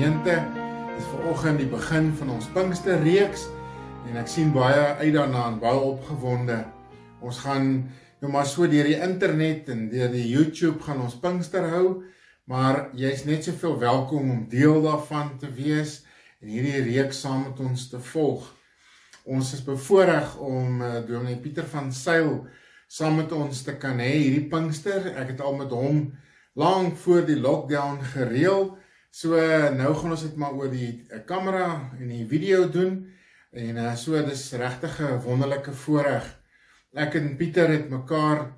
gemeente. Dit is vanoggend die begin van ons Pinksterreeks en ek sien baie uit daarna en baie opgewonde. Ons gaan nou maar so deur die internet en deur die YouTube gaan ons Pinkster hou, maar jy's net soveel welkom om deel daarvan te wees en hierdie reeks saam met ons te volg. Ons is bevoorreg om uh, Dominee Pieter van Sail saam met ons te kan hê hierdie Pinkster. Ek het al met hom lank voor die lockdown gereël. So nou gaan ons dit maar oor die eh, kamera en die video doen en uh, so dis regtig 'n wonderlike voorreg. Ek en Pieter het mekaar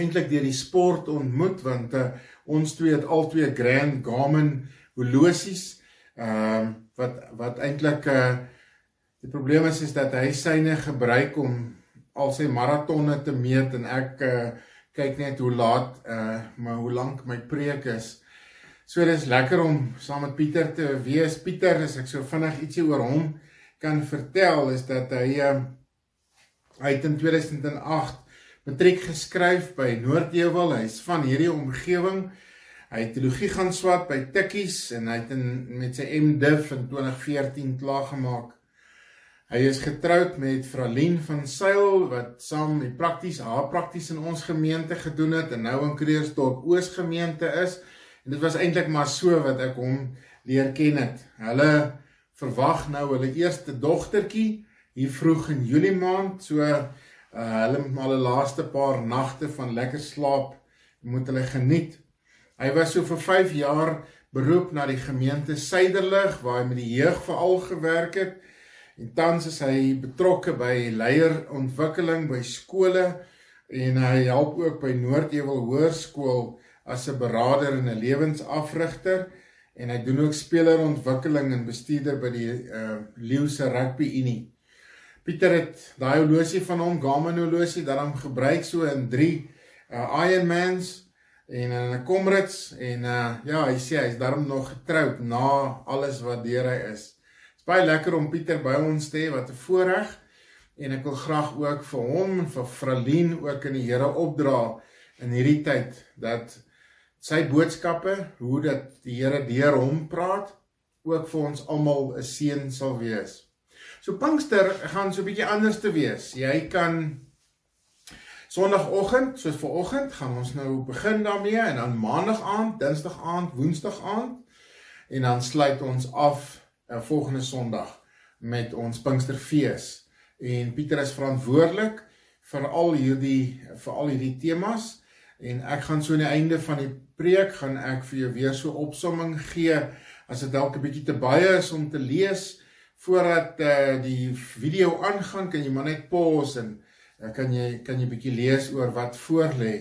eintlik deur die sport ontmoet want uh, ons twee het al twee Grand Garmin horlosies. Ehm uh, wat wat eintlik uh, die probleem is is dat hy syne gebruik om al sy maratonne te meet en ek uh, kyk net hoe laat uh maar hoe lank my preek is. So dis lekker om saam met Pieter te wees. Pieter, as ek so vinnig ietsie oor hom kan vertel, is dat hy uh hy het in 2008 matriek geskryf by Noordheuwel. Hy's van hierdie omgewing. Hy het teologie gaan swat by Tikkies en hy het in met sy MDiv in 2014 klaar gemaak. Hy is getroud met Fralien van Sail wat saam die prakties haar prakties in ons gemeente gedoen het en nou in Kreersdorp Oos gemeente is. En dit was eintlik maar so wat ek hom leer ken het. Hulle verwag nou hulle eerste dogtertjie hier vroeg in Julie maand. So uh, hulle moet maar hulle laaste paar nagte van lekker slaap moet hulle geniet. Hy was so vir 5 jaar beroep na die gemeente Suiderlig waar hy met die jeug veral gewerk het. En tans is hy betrokke by leierontwikkeling by skole en hy help ook by Noordewel Hoërskool as 'n beraader en 'n lewensafrigter en hy doen ook spelerontwikkeling en bestuurder by die uh Leeuwse Rugby Unie. Pieter het daai horlosie van hom, Garmin horlosie, daarom gebruik so in 3 uh Ironmans en in 'n Comrades. En uh ja, hy sê hy's daarom nog getroud na alles wat deur hy is. Baie lekker om Pieter by ons te hê wat 'n voorreg en ek wil graag ook vir hom en vir Fralien ook in die Here opdra in hierdie tyd dat sy boodskappe, hoe dat die Here deur hom praat, ook vir ons almal 'n seën sal wees. So Pinkster gaan so 'n bietjie anders te wees. Jy kan Sondagoggend, soos vanoggend, gaan ons nou begin daarmee en dan Maandag aand, Dinsdag aand, Woensdag aand en dan sluit ons af uh, volgende Sondag met ons Pinksterfees. En Pieter is verantwoordelik vir al hierdie vir al hierdie temas en ek gaan so aan die einde van die preek gaan ek vir jou weer so opsomming gee as dit dalk 'n bietjie te baie is om te lees voordat uh, die video aangaan kan jy maar net pause en uh, kan jy kan jy bietjie lees oor wat voor lê.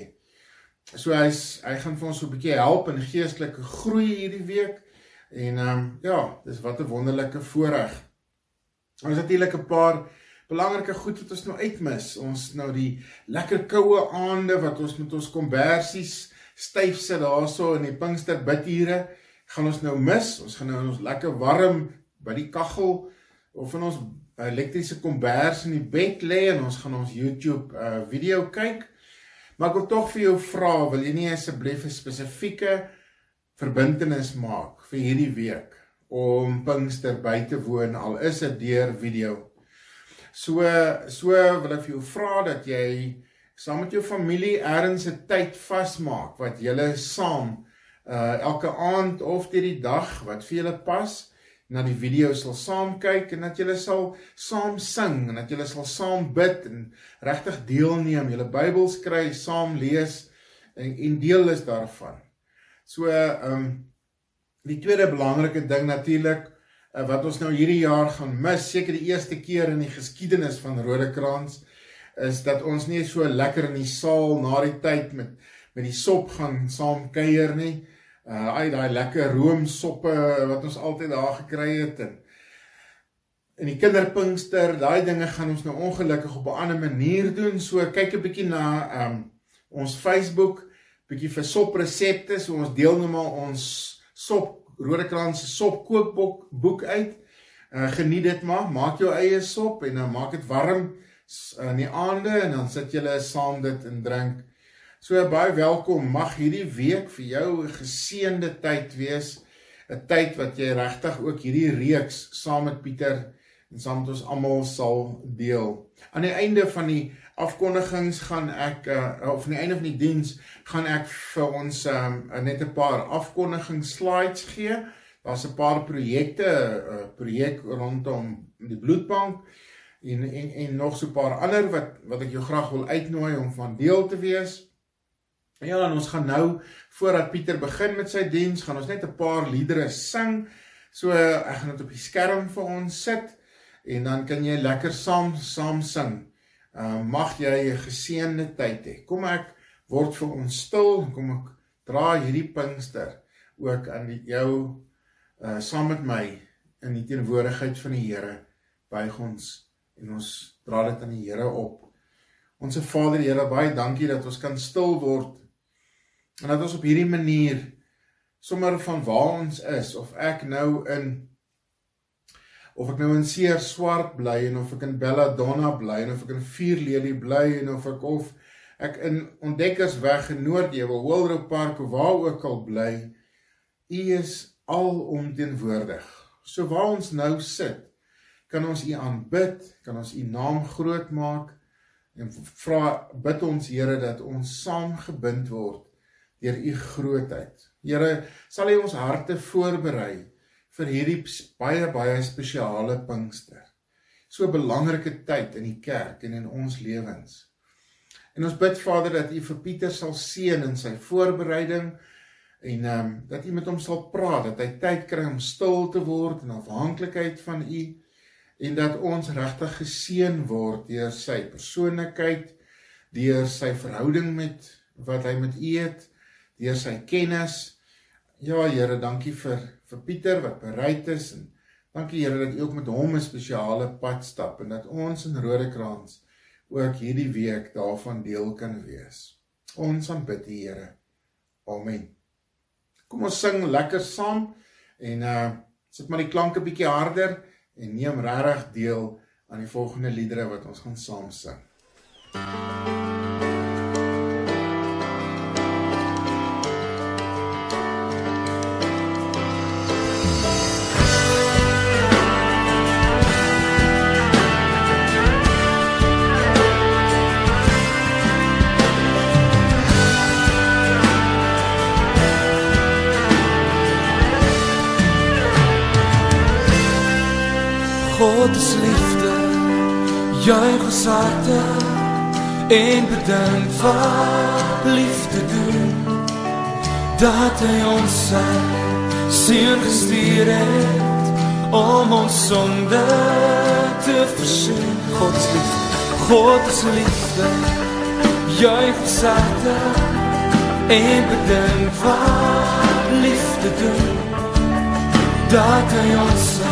So hy's hy gaan vir ons so 'n bietjie help in geestelike groei hierdie week. En ehm um, ja, dis wat 'n wonderlike voorreg. Ons het natuurlik 'n paar belangrike goed wat ons nou uitmis. Ons nou die lekker koue aande wat ons met ons kombersies styf sit daarso in die Pinkster bidure gaan ons nou mis. Ons gaan nou ons lekker warm by die kaggel of in ons elektriese kombers in die bed lê en ons gaan ons YouTube uh, video kyk. Maar ek wil tog vir jou vra, wil jy nie asseblief 'n spesifieke verbintenis maak vir hierdie week om Pinkster by te woon al is dit deur video. So so wil ek vir jou vra dat jy saam met jou familie ergens 'n tyd vasmaak wat julle saam uh elke aand of deur die dag wat vir julle pas na die video sal saam kyk en dat julle sal saam sing en dat julle sal saam bid en regtig deelneem, julle Bybels kry, saam lees en en deel is daarvan. So ehm um, die tweede belangrike ding natuurlik uh, wat ons nou hierdie jaar gaan mis, seker die eerste keer in die geskiedenis van Rodekrans is dat ons nie so lekker in die saal na die tyd met met die sop gaan saam kuier nie. Uh ai daai lekker roomsoppe wat ons altyd daar gekry het en in die kinderpinkster, daai dinge gaan ons nou ongelukkig op 'n ander manier doen. So kyk 'n bietjie na um ons Facebook bietjie vir sop resepte. So ons deel nou maar ons sop Rodekrans se sop kookboek boek uit. Uh geniet dit maar. Maak jou eie sop en dan maak dit warm in die aande en dan sit julle saam dit en drink. So baie welkom. Mag hierdie week vir jou 'n geseënde tyd wees. 'n Tyd wat jy regtig ook hierdie reeks saam met Pieter en saam met ons almal sal deel. Aan die einde van die afkondigings gaan ek uh, of aan die einde van die diens gaan ek vir ons um, net 'n paar afkondigings slides gee. Daar's 'n paar projekte, 'n uh, projek rondom die bloedbank en en en nog so 'n paar ander wat wat ek jou graag wil uitnooi om van deel te wees. Ja, en ons gaan nou voordat Pieter begin met sy diens, gaan ons net 'n paar liedere sing. So ek gaan dit op die skerm vir ons sit en dan kan jy lekker saam saam sing. Uh mag jy 'n geseënde tyd hê. Kom ek word vir ons stil, kom ek dra hierdie Pinkster ook aan die, jou uh saam met my in die teenwoordigheid van die Here buig ons en ons dra dit aan die Here op. Onse Vader Here, baie dankie dat ons kan stil word en dat ons op hierdie manier sommer van waar ons is of ek nou in of ek nou in Seer Swart bly en of ek in Belladonna bly en of ek in Vierlelie bly en of ek of ek in Ontdekkersweg in Noordhewe, Hoëlroep Park of waar ook al bly, U is alomteenwoordig. So waar ons nou sit, kan ons U aanbid, kan ons U naam groot maak en vra bid ons Here dat ons saamgebind word deur U grootheid. Here, sal U ons harte voorberei vir hierdie baie baie spesiale Pinkster. So 'n belangrike tyd in die kerk en in ons lewens. En ons bid Vader dat U vir Pieter sal seën in sy voorbereiding en ehm um, dat U met hom sal praat, dat hy tyd kry om stil te word in afhanklikheid van U en dat ons regtig geseën word deur sy persoonlikheid, deur sy verhouding met wat hy met U het, deur sy kennis. Ja Here, dankie vir vir Pieter wat bereid is en dankie Here dat U ook met hom 'n spesiale pad stap en dat ons in Rodekraans ook hierdie week daarvan deel kan wees. Ons aanbid U Here. Amen. Kom ons sing lekker saam en uh sit maar die klanke bietjie harder en neem regtig deel aan die volgende liedere wat ons gaan saam sing. God en bedank wat liefde doen. Dat hy ons sy seun gestuur het om ons sonde te versoen. God is liefde, God is liefde, ons harte en bedank wat liefde doen. Dat hy ons sy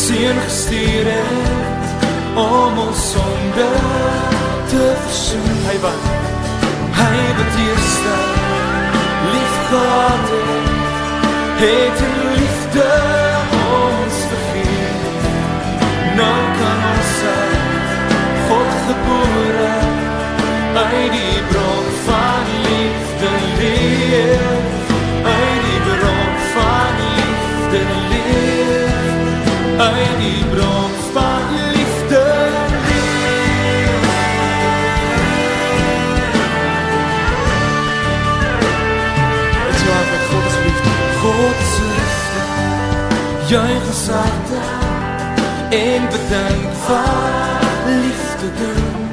seun gestuur het om ons sonde te versoen. Hy wat hy wat eerste lief gehad het, het in liefde ons vergeet. Nou kan ons uit God gebore uit die harte en bedank van liefde doen,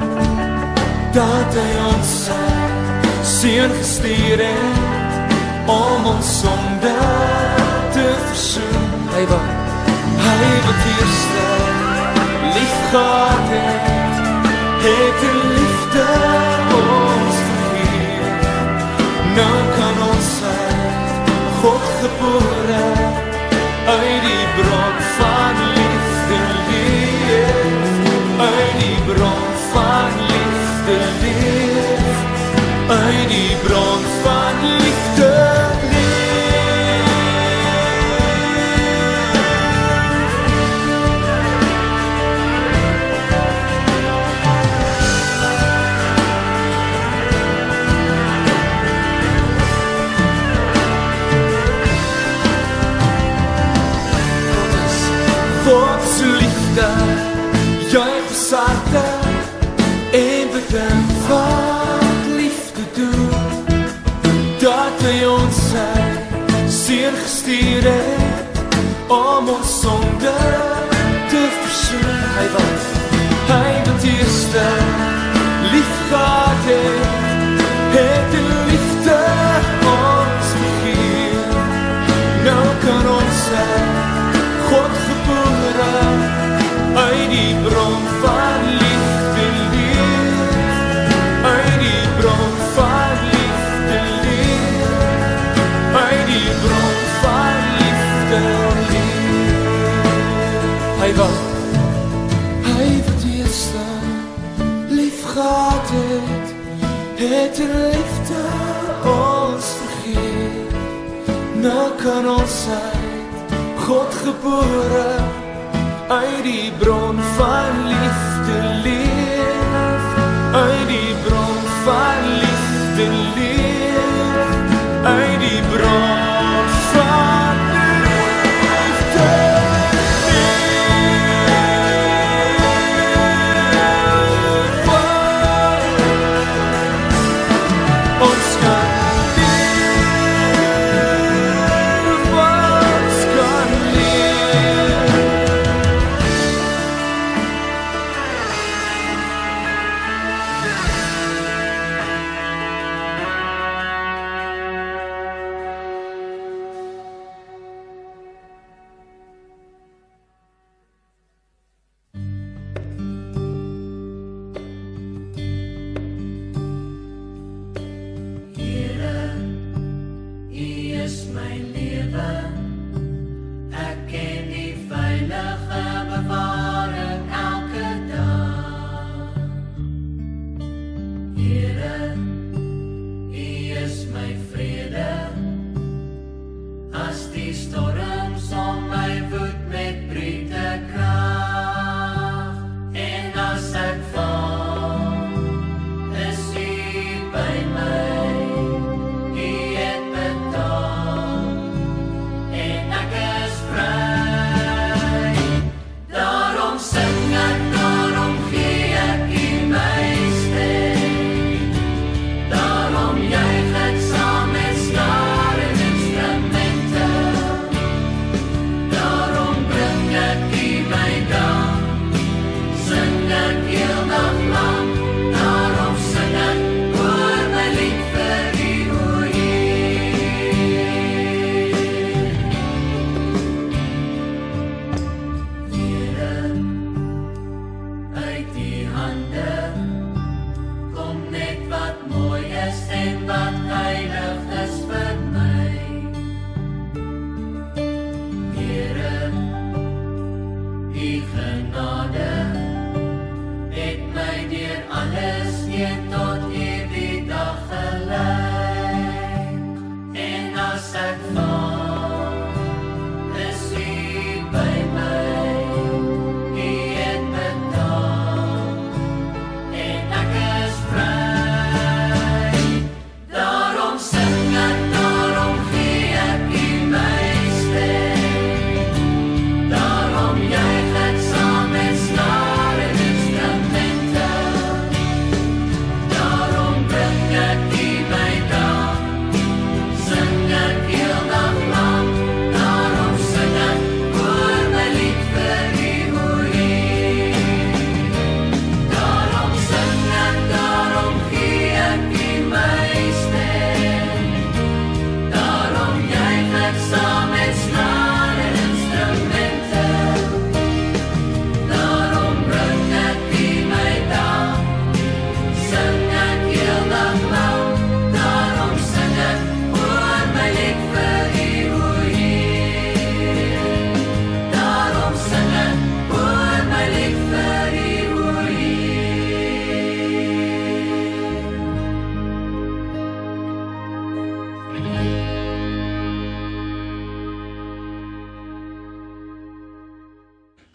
dat hy ons sy seun gestuur het, om ons sonde te versoen. Hy wat Hy wat eerste lief gehad het, het in liefde ons vergeet. Nou kan ons uit God gebore, gehad het, het die liefde ons vergeet. Nou kan ons uit God gebore uit die bron van liefde leef, uit die bron van liefde leef, uit die bron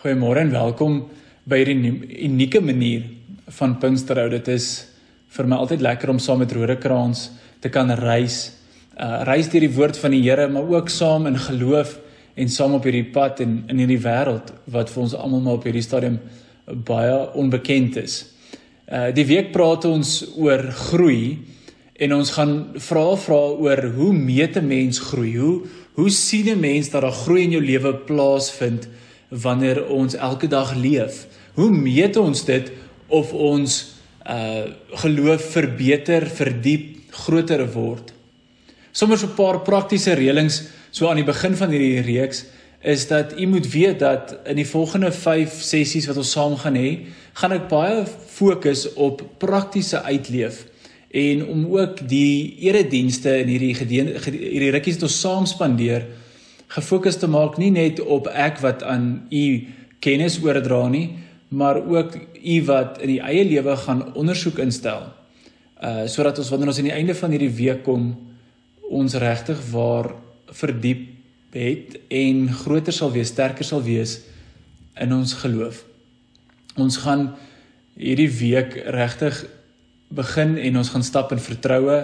Goeiemôre en welkom by hierdie unieke manier van Pinksterhou. Dit is vir my altyd lekker om saam met Rodekraans te kan reis. Uh reis deur die woord van die Here, maar ook saam in geloof en saam op hierdie pad en in hierdie wêreld wat vir ons almal maar op hierdie stadium baie onbekend is. Uh die week praat ons oor groei en ons gaan vra vra oor hoe meet 'n mens groei? Hoe hoe sien 'n mens dat daar groei in jou lewe plaasvind? Wanneer ons elke dag leef? Hoe meet ons dit of ons uh geloof verbeter, verdiep, groter word? Sommers 'n paar praktiese reëlings so aan die begin van hierdie reeks is dat u moet weet dat in die volgende 5 sessies wat ons saam gaan hê, gaan ek baie fokus op praktiese uitleef en om ook die eredienste in hierdie gedeen, hierdie rukkies wat ons saam spandeer gefokus te maak nie net op ek wat aan u kennis oordra nie, maar ook u wat in die eie lewe gaan ondersoek instel. Uh sodat ons wanneer ons aan die einde van hierdie week kom ons regtig waar verdiep het en groter sal wees, sterker sal wees in ons geloof. Ons gaan hierdie week regtig begin en ons gaan stap in vertroue,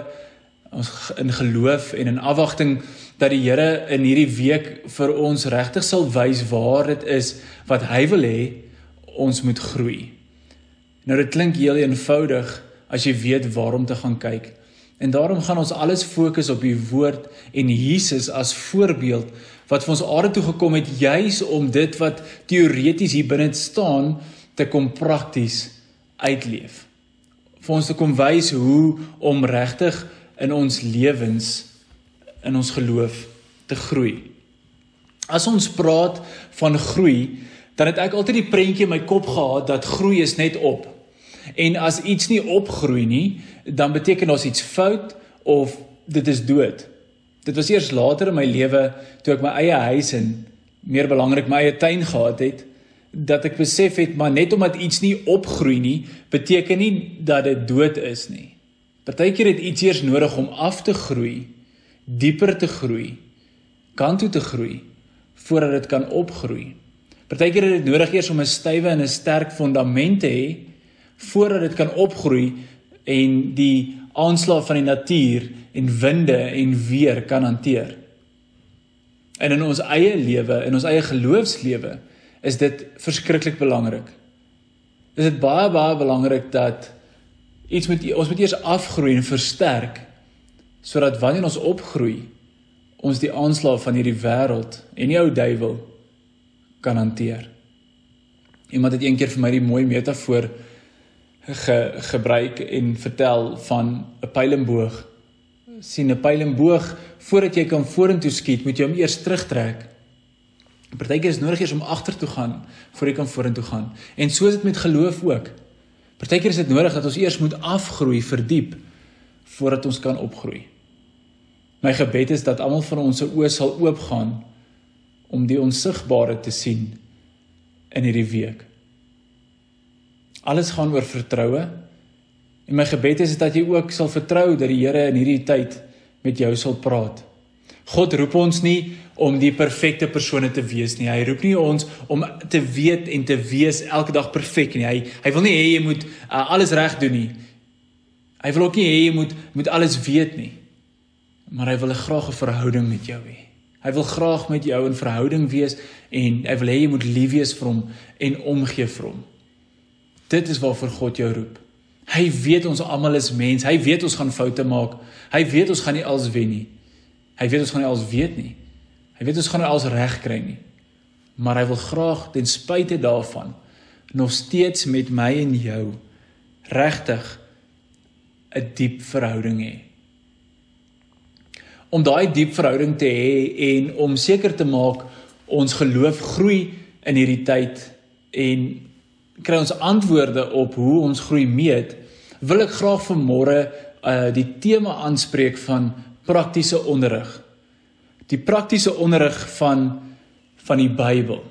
ons in geloof en in afwagting dat die Here in hierdie week vir ons regtig sal wys waar dit is wat hy wil hê ons moet groei. Nou dit klink heel eenvoudig as jy weet waarom te gaan kyk. En daarom gaan ons alles fokus op die woord en Jesus as voorbeeld wat vir ons aarde toe gekom het juis om dit wat teoreties hier binne staan te kom prakties uitleef. Vir ons te kom wys hoe om regtig in ons lewens in ons geloof te groei. As ons praat van groei, dan het ek altyd die prentjie in my kop gehad dat groei is net op. En as iets nie opgroei nie, dan beteken daar's iets fout of dit is dood. Dit was eers later in my lewe toe ek my eie huis en meer belangrik my eie tuin gehad het dat ek besef het maar net omdat iets nie opgroei nie beteken nie dat dit dood is nie. Partykeer het iets eers nodig om af te groei, dieper te groei, kant toe te groei voordat dit kan opgroei. Partykeer het dit nodig eers om 'n stywe en 'n sterk fondament te hê voordat dit kan opgroei en die aanslae van die natuur en winde en weer kan hanteer. En in ons eie lewe, in ons eie geloofslewe, is dit verskriklik belangrik. Is dit baie baie belangrik dat iets moet ons moet eers afgroei en versterk sodat wanneer ons opgroei, ons die aanslae van hierdie wêreld en die ou duiwel kan hanteer. Iemand het eendag vir my die mooi metafoor ge, gebruik en vertel van 'n pyl en boog. sien 'n pyl en boog voordat jy kan vorentoe skiet, moet jy hom eers terugtrek. Partykeer is nodig eers om agter toe gaan voor jy kan vorentoe gaan. En so is dit met geloof ook. Partykeer is dit nodig dat ons eers moet afgroei, verdiep voordat ons kan opgroei. My gebed is dat almal van ons se oë sal oopgaan om die onsigbare te sien in hierdie week. Alles gaan oor vertroue. En my gebed is dat jy ook sal vertrou dat die Here in hierdie tyd met jou sal praat. God roep ons nie om die perfekte persone te wees nie. Hy roep nie ons om te weet en te wees elke dag perfek nie. Hy hy wil nie hê jy moet uh, alles reg doen nie. Hy wil ook nie hê jy moet moet alles weet nie. Maar hy wil graag 'n verhouding met jou hê. Hy wil graag met jou in verhouding wees en hy wil hê jy moet lief wees vir hom en omgee vir hom. Dit is waarvoor God jou roep. Hy weet ons almal is mens. Hy weet ons gaan foute maak. Hy weet ons gaan nie alles wen nie. Hy weet ons gaan nie alles weet nie. Hy weet ons gaan nie alles reg kry nie. Maar hy wil graag ten spyte daarvan nog steeds met my en jou regtig 'n diep verhouding hê. Om daai diep verhouding te hê en om seker te maak ons geloof groei in hierdie tyd en kry ons antwoorde op hoe ons groei meet, wil ek graag vanmôre uh die tema aanspreek van praktiese onderrig. Die praktiese onderrig van van die Bybel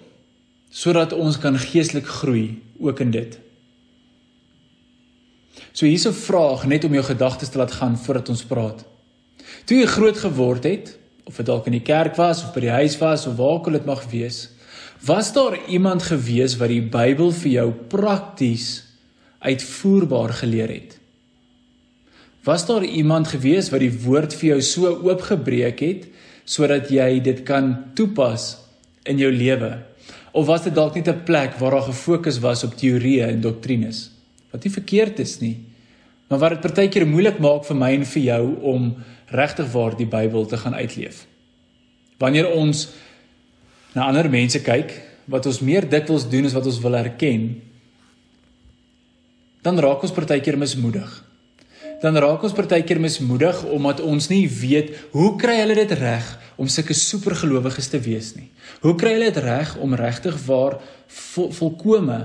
sodat ons kan geestelik groei ook in dit. So hier's 'n vraag net om jou gedagtes te laat gaan voordat ons praat. Toe jy groot geword het, of dit dalk in die kerk was of by die huis was of waar ook al dit mag wees, Was daar iemand gewees wat die Bybel vir jou prakties uitvoerbaar geleer het? Was daar iemand gewees wat die woord vir jou so oopgebreek het sodat jy dit kan toepas in jou lewe? Of was dit dalk net 'n plek waar daar gefokus was op teorieë en doktrines? Wat nie verkeerd is nie, maar wat dit partykeer moeilik maak vir my en vir jou om regtig waar die Bybel te gaan uitleef. Wanneer ons na ander mense kyk wat ons meer dikwels doen as wat ons wil erken, dan raak ons partykeer mismoedig. Dan raak ons partykeer mismoedig omdat ons nie weet hoe kry hulle dit reg om sulke supergelowiges te wees nie. Hoe kry hulle dit reg om regtig waar vol, volkome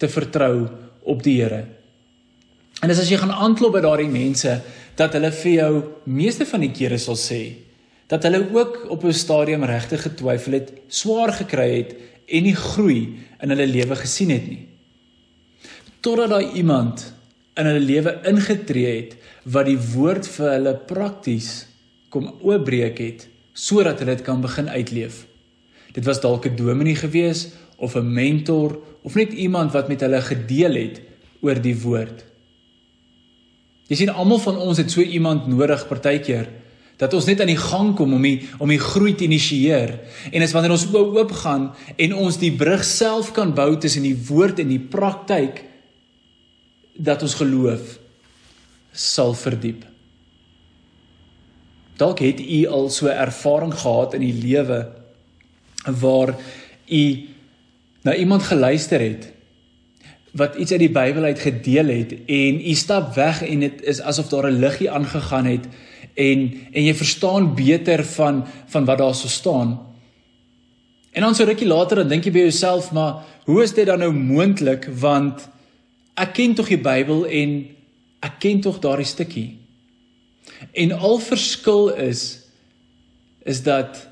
te vertrou op die Here? En dis as jy gaan aanklop by daardie mense dat hulle vir jou meeste van die kere sal sê dat hulle ook op 'n stadium regtig getwyfel het, swaar gekry het en nie groei in hulle lewe gesien het nie. Totdat daai iemand in hulle lewe ingetree het wat die woord vir hulle prakties kom oopbreek het sodat hulle dit kan begin uitleef. Dit was dalk 'n dominee gewees of 'n mentor of net iemand wat met hulle gedeel het oor die woord. Jy sien almal van ons het so iemand nodig partykeer dat ons net aan die gang kom om die om die groei te initieer en as wanneer ons oop oop gaan en ons die brug self kan bou tussen die woord en die praktyk dat ons geloof sal verdiep. Dalk het u al so ervaring gehad in die lewe waar u na iemand geluister het wat iets uit die Bybel uit gedeel het en u stap weg en dit is asof daar 'n liggie aangegaan het en en jy verstaan beter van van wat daar so staan. En dan so rukkie later dan dink jy by jouself, maar hoe is dit dan nou moontlik want ek ken tog die Bybel en ek ken tog daardie stukkie. En al verskil is is dat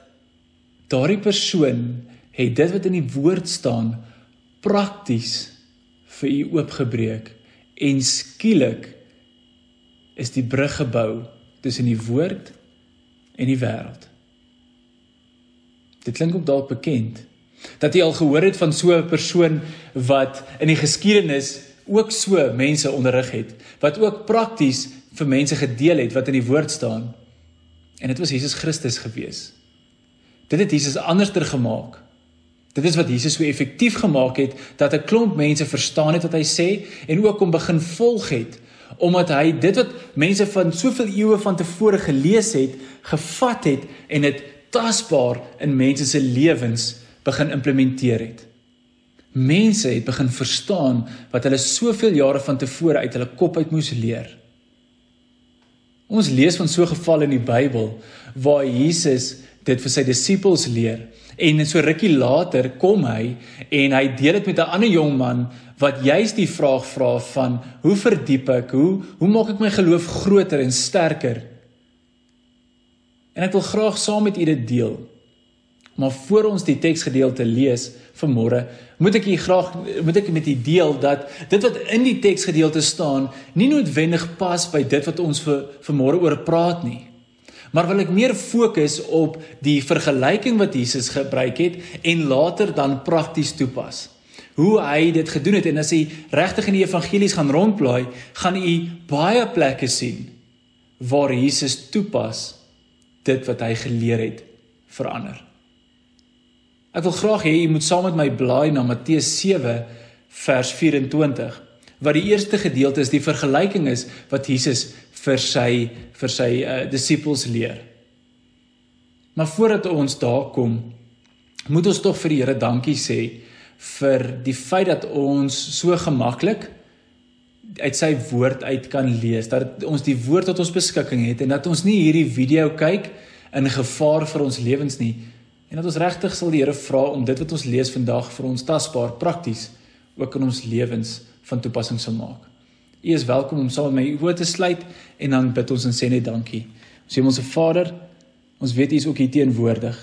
daardie persoon het dit wat in die woord staan prakties vir u oopgebreek en skielik is die brug gebou tussen die woord en die wêreld. Dit klink ook dalk bekend dat jy al gehoor het van so 'n persoon wat in die geskiedenis ook so mense onderrig het wat ook prakties vir mense gedeel het wat in die woord staan. En dit was Jesus Christus gewees. Dit het Jesus anderster gemaak. Dit is wat Jesus so effektief gemaak het dat 'n klomp mense verstaan het wat hy sê en ook om begin volg het omdat hy dit wat mense van soveel eeue van tevore gelees het, gevat het en dit tasbaar in mense se lewens begin implementeer het. Mense het begin verstaan wat hulle soveel jare van tevore uit hulle kop uit moes leer. Ons lees van so gevalle in die Bybel waar Jesus dit vir sy disippels leer en so rukkie later kom hy en hy deel dit met 'n ander jong man wat juist die vraag vra van hoe verdiep ek? Hoe hoe maak ek my geloof groter en sterker? En ek wil graag saam met u dit deel. Maar voor ons die teksgedeelte lees vanmôre moet ek u graag moet ek met u deel dat dit wat in die teksgedeelte staan nie noodwendig pas by dit wat ons vir vanmôre oor praat nie. Maar wil ek meer fokus op die vergelyking wat Jesus gebruik het en later dan prakties toepas. Hoe hy dit gedoen het en as jy regtig in die evangelies gaan rondblaai, gaan u baie plekke sien waar Jesus toepas dit wat hy geleer het verander. Ek wil graag hê jy moet saam met my blaai na Matteus 7 vers 24 wat die eerste gedeelte is die vergelyking is wat Jesus vir sy vir sy uh, disippels leer. Maar voordat ons daar kom, moet ons tog vir die Here dankie sê vir die feit dat ons so gemaklik uit sy woord uit kan lees, dat ons die woord tot ons beskikking het en dat ons nie hierdie video kyk in gevaar vir ons lewens nie, En dat ons regtig sal die Here vra om dit wat ons lees vandag vir ons tasbaar prakties ook in ons lewens van toepassing sal maak. U is welkom om saam met my oë te sluit en dan bid ons en sê net dankie. Ons sê ons se Vader, ons weet U is ook hier teenwoordig.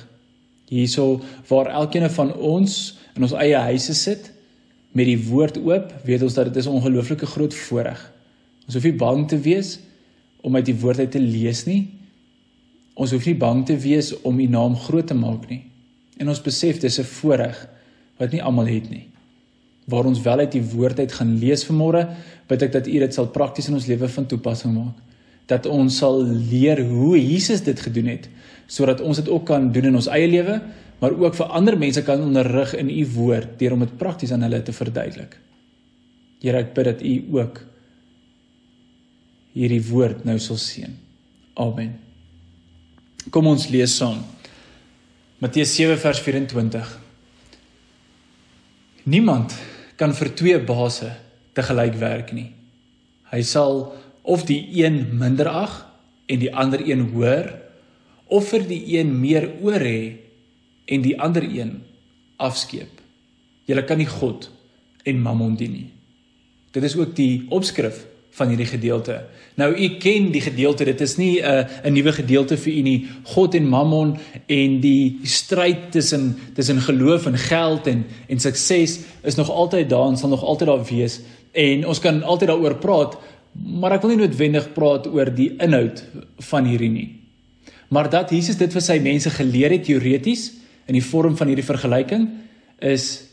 Hierso waar elkeen van ons in ons eie huise sit met die woord oop, weet ons dat dit 'n ongelooflike groot voorreg. Ons hoef nie bang te wees om uit die woord uit te lees nie, Ons hoef nie bang te wees om u naam groot te maak nie. En ons besef dis 'n voorreg wat nie almal het nie. Waar ons wel uit die woord uit gaan lees vanmôre, bid ek dat u dit sal prakties in ons lewe van toepassing maak. Dat ons sal leer hoe Jesus dit gedoen het, sodat ons dit ook kan doen in ons eie lewe, maar ook vir ander mense kan onderrig in u woord deur om dit prakties aan hulle te verduidelik. Here, ek bid dat u ook hierdie woord nou sal seën. Amen. Kom ons lees saam. Matteus 7 vers 24. Niemand kan vir twee baase te gelyk werk nie. Hy sal of die een minder ag en die ander een hoër of vir die een meer oor hê en die ander een afskeep. Jy kan nie God en Mammon dien nie. Dit is ook die opskrif van hierdie gedeelte. Nou u ken die gedeelte, dit is nie 'n uh, 'n nuwe gedeelte vir u nie. God en Mammon en die stryd tussen tussen geloof en geld en en sukses is nog altyd daar en sal nog altyd daar wees en ons kan altyd daaroor praat, maar ek wil nie noodwendig praat oor die inhoud van hierdie nie. Maar dat Jesus dit vir sy mense geleer het teoreties in die vorm van hierdie vergelyking is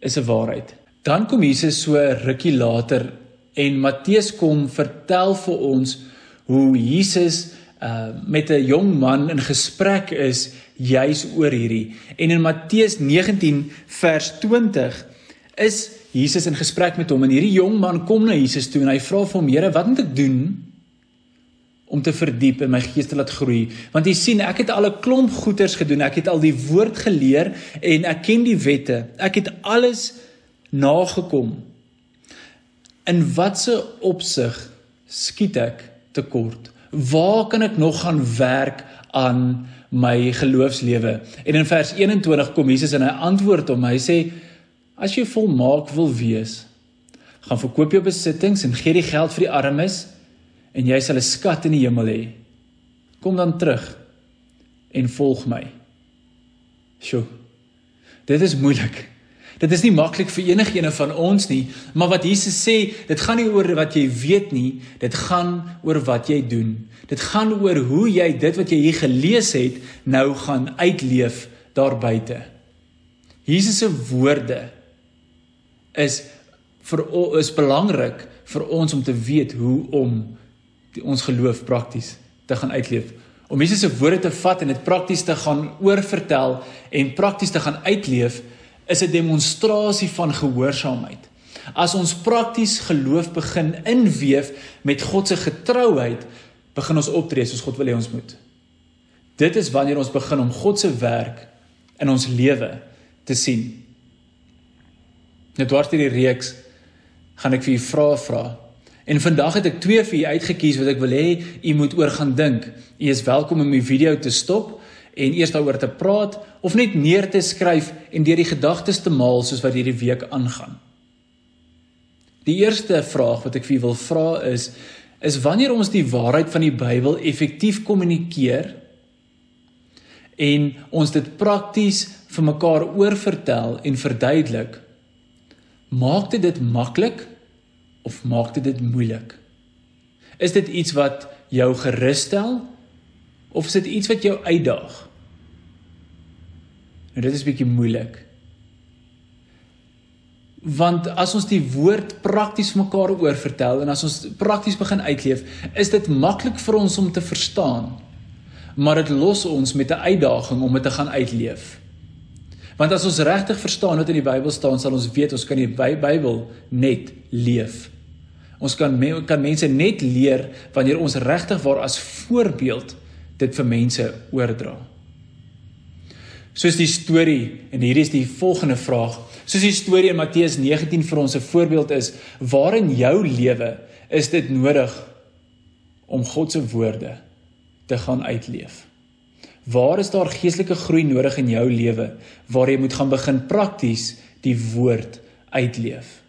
is 'n waarheid. Dan kom Jesus so rukkie later En Matteus kom vertel vir ons hoe Jesus uh met 'n jong man in gesprek is juis oor hierdie. En in Matteus 19 vers 20 is Jesus in gesprek met hom en hierdie jong man kom na Jesus toe en hy vra vir hom: "Here, wat moet ek doen om te verdiep en my gees te laat groei? Want jy sien, ek het al 'n klomp goeters gedoen. Ek het al die woord geleer en ek ken die wette. Ek het alles nagekom." In watse opsig skiet ek tekort? Waar kan ek nog gaan werk aan my geloofslewe? En in vers 21 kom Jesus en hy antwoord hom. Hy sê: As jy volmaak wil wees, gaan verkoop jou besittings en gee die geld vir die armes en jy sal 'n skat in die hemel hê. Kom dan terug en volg my. Sjoe. Dit is moeilik. Dit is nie maklik vir enigiene van ons nie, maar wat Jesus sê, dit gaan nie oor wat jy weet nie, dit gaan oor wat jy doen. Dit gaan oor hoe jy dit wat jy hier gelees het nou gaan uitleef daar buite. Jesus se woorde is vir is belangrik vir ons om te weet hoe om die, ons geloof prakties te gaan uitleef. Om Jesus se woorde te vat en dit prakties te gaan oorvertel en prakties te gaan uitleef is 'n demonstrasie van gehoorsaamheid. As ons prakties geloof begin inweef met God se getrouheid, begin ons optree soos God wil hê ons moet. Dit is wanneer ons begin om God se werk in ons lewe te sien. Net dwars deur die reeks gaan ek vir u vrae vra. En vandag het ek twee vir u uitget kies wat ek wil hê u moet oor gaan dink. U is welkom om die video te stop en eers daaroor te praat of net neer te skryf en deur die gedagtes te maal soos wat hierdie week aangaan. Die eerste vraag wat ek vir julle wil vra is is wanneer ons die waarheid van die Bybel effektief kommunikeer en ons dit prakties vir mekaar oorvertel en verduidelik maak dit dit maklik of maak dit dit moeilik? Is dit iets wat jou gerus stel of is dit iets wat jou uitdaag? Nou dit is bietjie moeilik. Want as ons die woord prakties mekaar oor vertel en as ons prakties begin uitleef, is dit maklik vir ons om te verstaan. Maar dit los ons met 'n uitdaging om dit te gaan uitleef. Want as ons regtig verstaan wat in die Bybel staan, sal ons weet ons kan die Bybel net leef. Ons kan kan mense net leer wanneer ons regtig waar as voorbeeld dit vir mense oordra. Soos die storie en hier is die volgende vraag. Soos die storie in Matteus 19 vir ons 'n voorbeeld is, waar in jou lewe is dit nodig om God se woorde te gaan uitleef? Waar is daar geestelike groei nodig in jou lewe waar jy moet gaan begin prakties die woord uitleef?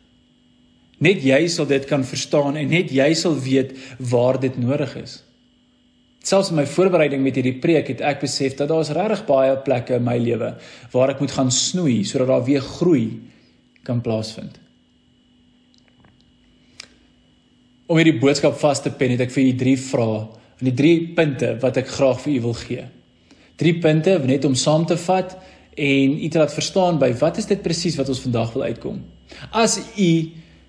Net jy sal dit kan verstaan en net jy sal weet waar dit nodig is. Selfs in my voorbereiding met hierdie preek het ek besef dat daar's regtig baie plekke in my lewe waar ek moet gaan snoei sodat daar weer groei kan plaasvind. Om hierdie boodskap vas te pen, het ek vir u drie vrae en die drie punte wat ek graag vir u wil gee. Drie punte net om saam te vat en u te laat verstaan by wat is dit presies wat ons vandag wil uitkom. As u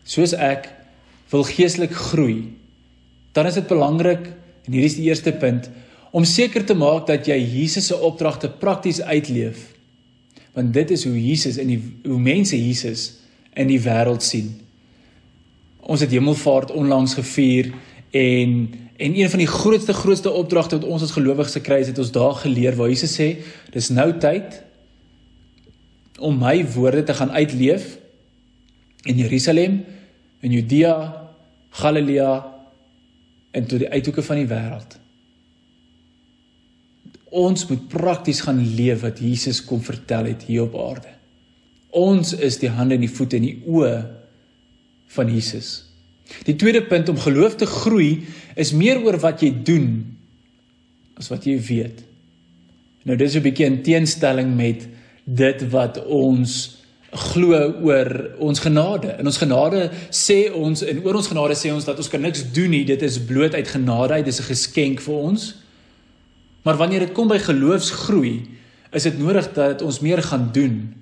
soos ek wil geestelik groei, dan is dit belangrik En hier is die eerste punt om seker te maak dat jy Jesus se opdragte prakties uitleef want dit is hoe Jesus in die hoe mense Jesus in die wêreld sien. Ons het Hemelvaart onlangs gevier en en een van die grootste grootste opdragte wat ons as gelowiges gekry het, het ons daar geleer waar Jesus sê, dis nou tyd om my woorde te gaan uitleef in Jerusalem, in Judea, Galilea en tot die uithoeke van die wêreld. Ons moet prakties gaan leef wat Jesus kom vertel het hier op aarde. Ons is die hande en die voete en die oë van Jesus. Die tweede punt om geloof te groei is meer oor wat jy doen as wat jy weet. Nou dis 'n bietjie 'n teenstelling met dit wat ons glo oor ons genade. In ons genade sê ons en oor ons genade sê ons dat ons kan niks doen nie. Dit is bloot uit genade. Dit is 'n geskenk vir ons. Maar wanneer dit kom by geloofsgroei, is dit nodig dat ons meer gaan doen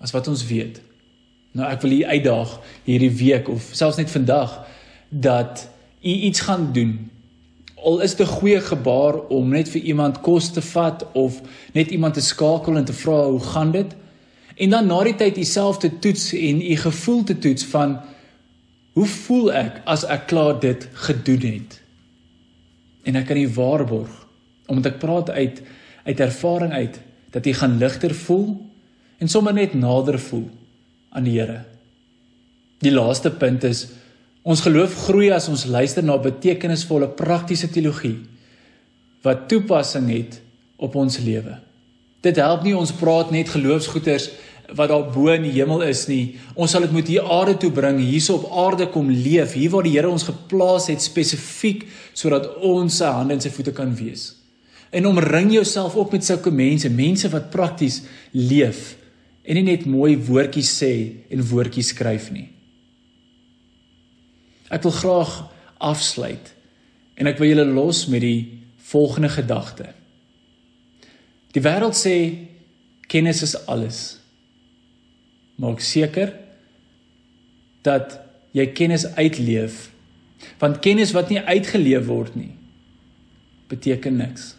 as wat ons weet. Nou ek wil u uitdaag hierdie week of selfs net vandag dat u iets gaan doen. Al is dit 'n goeie gebaar om net vir iemand kos te vat of net iemand te skakel en te vra hoe gaan dit? En dan na die tyd jouself te toets en u gevoel te toets van hoe voel ek as ek klaar dit gedoen het? En ek kan u waarborg omdat ek praat uit uit ervaring uit dat jy gaan ligter voel en sommer net nader voel aan die Here. Die laaste punt is ons geloof groei as ons luister na betekenisvolle praktiese teologie wat toepassing het op ons lewe. Dit help nie ons praat net geloofsgoeters wat daar bo in die hemel is nie. Ons sal dit moet hier aarde toe bring, hierso op aarde kom leef, hier waar die Here ons geplaas het spesifiek sodat ons sy hande en sy voete kan wees. En omring jouself op met sulke mense, mense wat prakties leef en nie net mooi woordjies sê en woordjies skryf nie. Ek wil graag afsluit en ek wil julle los met die volgende gedagte. Die wêreld sê kennis is alles. Maak seker dat jy kennis uitleef. Want kennis wat nie uitgeleef word nie beteken niks.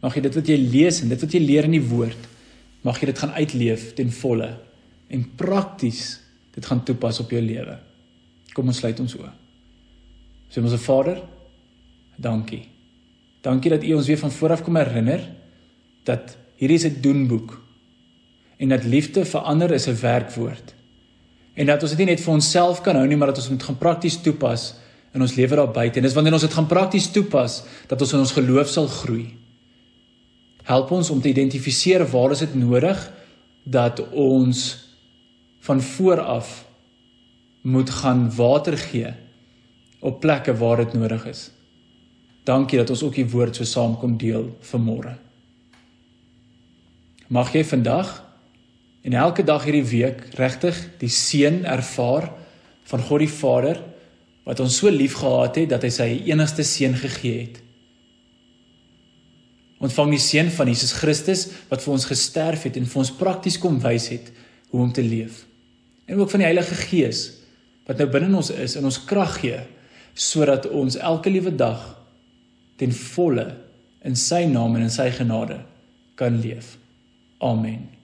Mag jy dit wat jy lees en dit wat jy leer in die woord mag jy dit gaan uitleef ten volle en prakties dit gaan toepas op jou lewe. Kom ons sluit ons oë. Sê ons Vader, dankie. Dankie dat U ons weer van vooraf kom herinner dat hierdie is 'n doenboek en dat liefde verander is 'n werkwoord. En dat ons dit nie net vir onsself kan hou nie, maar dat ons dit gaan prakties toepas in ons lewe daar buite. En dis wanneer ons dit gaan prakties toepas dat ons in ons geloof sal groei. Help ons om te identifiseer waar is dit nodig dat ons van voor af moet gaan water gee op plekke waar dit nodig is. Dankie dat ons ook die woord so saam kon deel vanmôre. Mag jy vandag en elke dag hierdie week regtig die seën ervaar van God die Vader wat ons so liefgehad het dat hy sy enigste seun gegee het. Ontvang die seën van Jesus Christus wat vir ons gesterf het en vir ons prakties kom wys het hoe om te leef. En ook van die Heilige Gees wat nou binne ons is en ons krag gee sodat ons elke liewe dag ten volle in sy naam en in sy genade kan leef. Amen.